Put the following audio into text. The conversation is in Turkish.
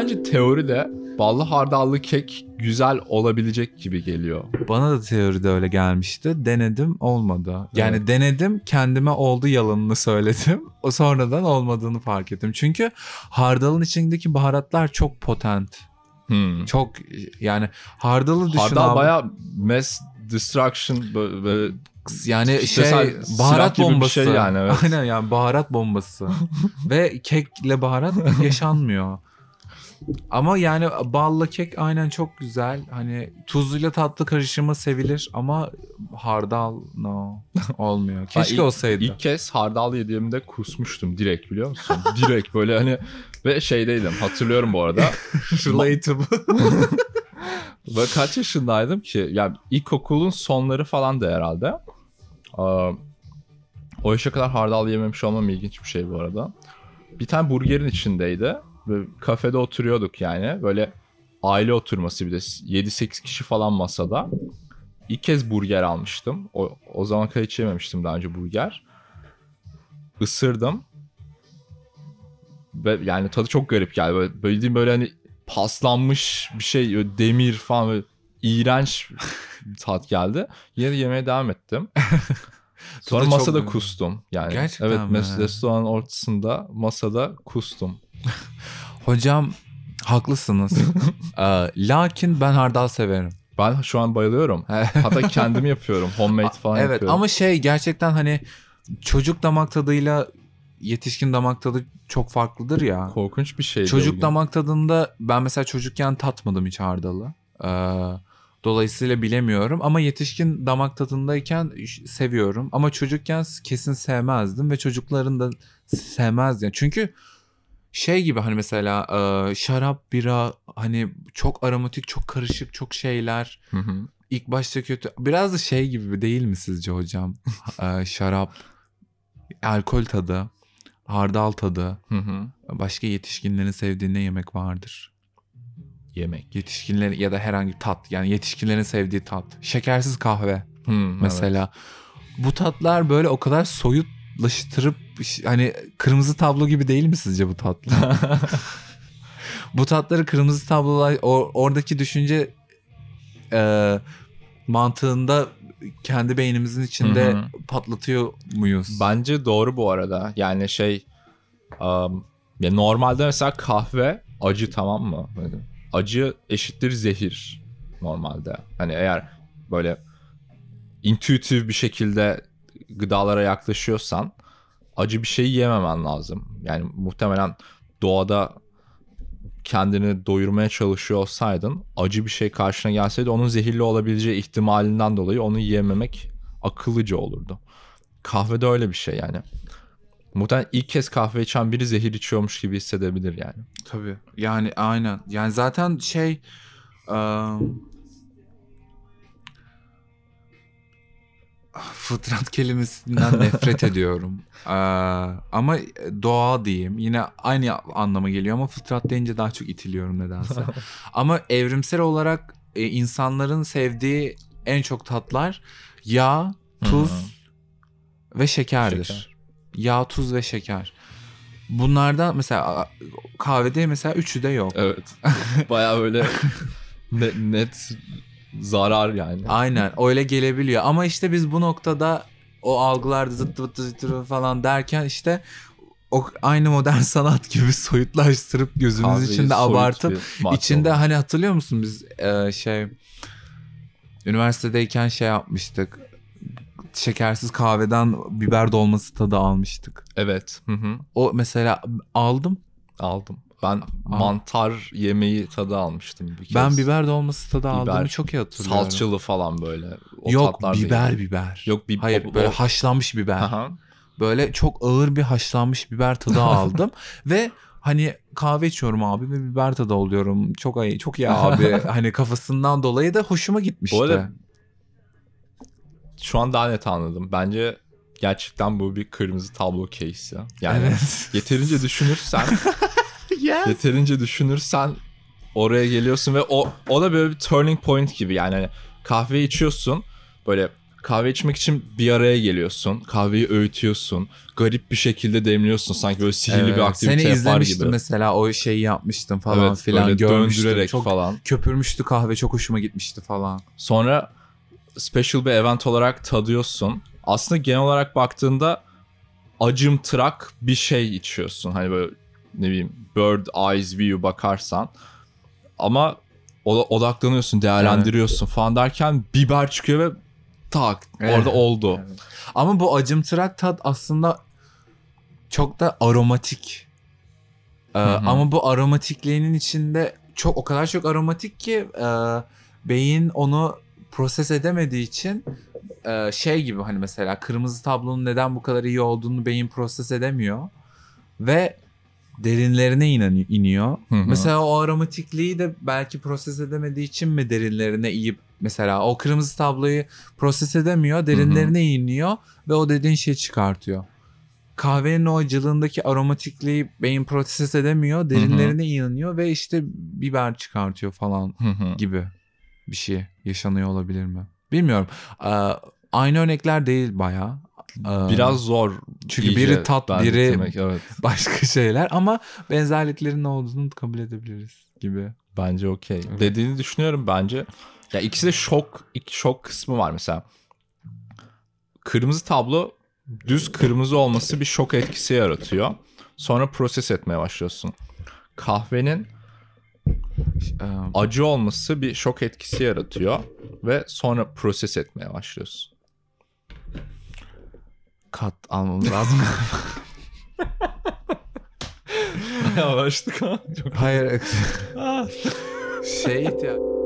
bence teoride ballı hardallı kek güzel olabilecek gibi geliyor. Bana da teoride öyle gelmişti. Denedim olmadı. Yani Evet. denedim kendime oldu yalanını söyledim. O sonradan olmadığını fark ettim. Çünkü hardalın içindeki baharatlar çok potent. Hmm. Çok yani hardalı düşün Hardal abi. bayağı mass destruction böyle, yani kitlesel şey baharat bir bombası. şey yani, evet. Aynen yani baharat bombası. Ve kekle baharat yaşanmıyor. Ama yani balla kek aynen çok güzel. Hani tuzluyla tatlı karışımı sevilir ama hardal no olmuyor. Keşke ilk- olsaydı. İlk kez hardal yediğimde kusmuştum direkt biliyor musun? direkt böyle hani ve şeydeydim hatırlıyorum bu arada. Relatable. Ve kaç yaşındaydım ki? Ya ilkokulun sonları falan da herhalde. O yaşa kadar hardal yememiş olmam ilginç bir şey bu arada. Bir tane burgerin içindeydi. Kafede oturuyorduk yani. Böyle aile oturması bir de 7-8 kişi falan masada. İlk kez burger almıştım. O, o zaman kadar hiç yememiştim daha önce burger. Isırdım. Ve yani tadı çok garip geldi. Böyle, böyle bildiğin böyle hani paslanmış bir şey demir falan böyle iğrenç bir tat geldi. Yine de yemeye devam ettim. Sonra masada kustum. Yani Gerçekten evet mi? restoranın ortasında masada kustum. Hocam haklısınız. Ee, lakin ben hardal severim. Ben şu an bayılıyorum. Hatta kendim yapıyorum. Homemade falan evet yapıyorum. ama şey gerçekten hani çocuk damak tadıyla yetişkin damak tadı çok farklıdır ya. korkunç bir şeydi. o Çocuk gün. damak tadında ben mesela çocukken tatmadım hiç hardalı. Ee, dolayısıyla bilemiyorum ama yetişkin damak tadındayken seviyorum. Ama çocukken kesin sevmezdim ve çocukların da sevmezdi. Çünkü şey gibi hani mesela e, şarap, bira hani çok aromatik, çok karışık, çok şeyler. Hı hı. İlk başta kötü. Biraz da şey gibi değil mi sizce hocam? Ee, şarap, alkol tadı, hardal tadı. Hı hı. Başka yetişkinlerin sevdiği ne yemek vardır? Yemek. Yetişkinlerin ya da herhangi tat. Yani yetişkinlerin sevdiği tat. Şekersiz kahve Hı, mesela. Bu tatlar böyle o kadar soyutlaştırıp hani kırmızı tablo gibi değil mi sizce bu tatlar? bu tatları kırmızı tablolar oradaki düşünce e, mantığında kendi beynimizin içinde Hı hı. patlatıyor muyuz? Bence doğru bu arada. Yani şey um, ya normalde mesela kahve acı tamam mı? Acı eşittir zehir normalde. Hani eğer böyle intuitif bir şekilde gıdalara yaklaşıyorsan acı bir şey yememen lazım. Yani muhtemelen doğada kendini doyurmaya çalışıyor olsaydın acı bir şey karşına gelseydi onun zehirli olabileceği ihtimalinden dolayı onu yememek akıllıca olurdu. Kahve de öyle bir şey yani. Muhtemelen ilk kez kahve içen biri zehir içiyormuş gibi hissedebilir yani. Tabii. Yani aynen. Yani zaten şey ıı, fıtrat kelimesinden nefret ediyorum. Eee, ama doğa diyeyim. Yine aynı anlama geliyor ama fıtrat deyince daha çok itiliyorum nedense. ama evrimsel olarak e, insanların sevdiği en çok tatlar yağ, tuz ve şekerdir. Şeker. Yağ, tuz ve şeker. Bunlardan mesela kahvede mesela üçü de yok. Evet. Baya böyle net, net zarar yani. Aynen öyle gelebiliyor ama işte biz bu noktada o algılarda zıt zıt zıt falan derken işte o aynı modern sanat gibi soyutlaştırıp gözümüz Kahveyi içinde abartıp içinde hani hatırlıyor musun biz e, şey üniversitedeyken şey yapmıştık şekersiz kahveden biber dolması tadı almıştık. Evet. Hı hı. O mesela aldım. Aldım. Ben mantar yemeği tadı almıştım bir kez. Ben biber dolması tadı Biber, aldığımı çok iyi hatırlıyorum. Salçalı falan böyle. O Yok biber değil. biber. Yok, bi- Hayır o- böyle o- haşlanmış biber. Aha. Böyle çok ağır bir haşlanmış biber tadı aldım ve hani kahve içiyorum abi ve biber tadı alıyorum. Çok iyi, çok iyi abi. hani kafasından dolayı da hoşuma gitmişti. Bu arada şu an daha net anladım. Bence gerçekten bu bir kırmızı tablo case ya. Yani evet. yeterince düşünürsen yeterince düşünürsen oraya geliyorsun ve o o da böyle bir turning point gibi yani hani kahve içiyorsun böyle kahve içmek için bir araya geliyorsun. Kahveyi öğütüyorsun. Garip bir şekilde demliyorsun. Sanki böyle sihirli bir Evet, aktivite Seni yapar izlemiştim gibi. mesela o şeyi yapmıştım falan evet, filan görmüştüm. döndürerek Çok falan. köpürmüştü kahve çok hoşuma gitmişti falan. Sonra special bir event olarak tadıyorsun. Aslında genel olarak baktığında acımtırak bir şey içiyorsun. Hani böyle ne bileyim bird eyes view bakarsan. Ama oda- odaklanıyorsun, değerlendiriyorsun falan derken biber çıkıyor ve tak Evet. orada oldu. Ama bu acımtırak tat aslında çok da aromatik. Ee, ama bu aromatikliğinin içinde çok o kadar çok aromatik ki e, beyin onu proses edemediği için e, şey gibi hani mesela kırmızı tablonun neden bu kadar iyi olduğunu beyin proses edemiyor ve derinlerine inan- iniyor. Hı hı. Mesela o aromatikliği de belki proses edemediği için mi derinlerine iyip mesela o kırmızı tabloyu proses edemiyor, derinlerine iniyor ve o dediğin şeyi çıkartıyor. Kahvenin o acılığındaki aromatikliği beyin proses edemiyor, derinlerine iniyor ve işte biber çıkartıyor falan Hı hı. gibi bir şey yaşanıyor olabilir mi? Bilmiyorum. Ee, aynı örnekler değil bayağı. Ee, Biraz zor. Çünkü biri tat, biri- benzetilmek, evet. başka şeyler ama benzerliklerin ne olduğunu kabul edebiliriz gibi. Bence okey. Evet. Dediğini düşünüyorum bence. Ya ikisi de şok, iki şok kısmı var mesela. Kırmızı tablo düz kırmızı olması bir şok etkisi yaratıyor. Sonra proses etmeye başlıyorsun. Kahvenin Ee, acı olması bir şok etkisi yaratıyor ve sonra proses etmeye başlıyorsun. Kat almamız lazım. Yavaştık ha. Hayır. şey ihtiyaç.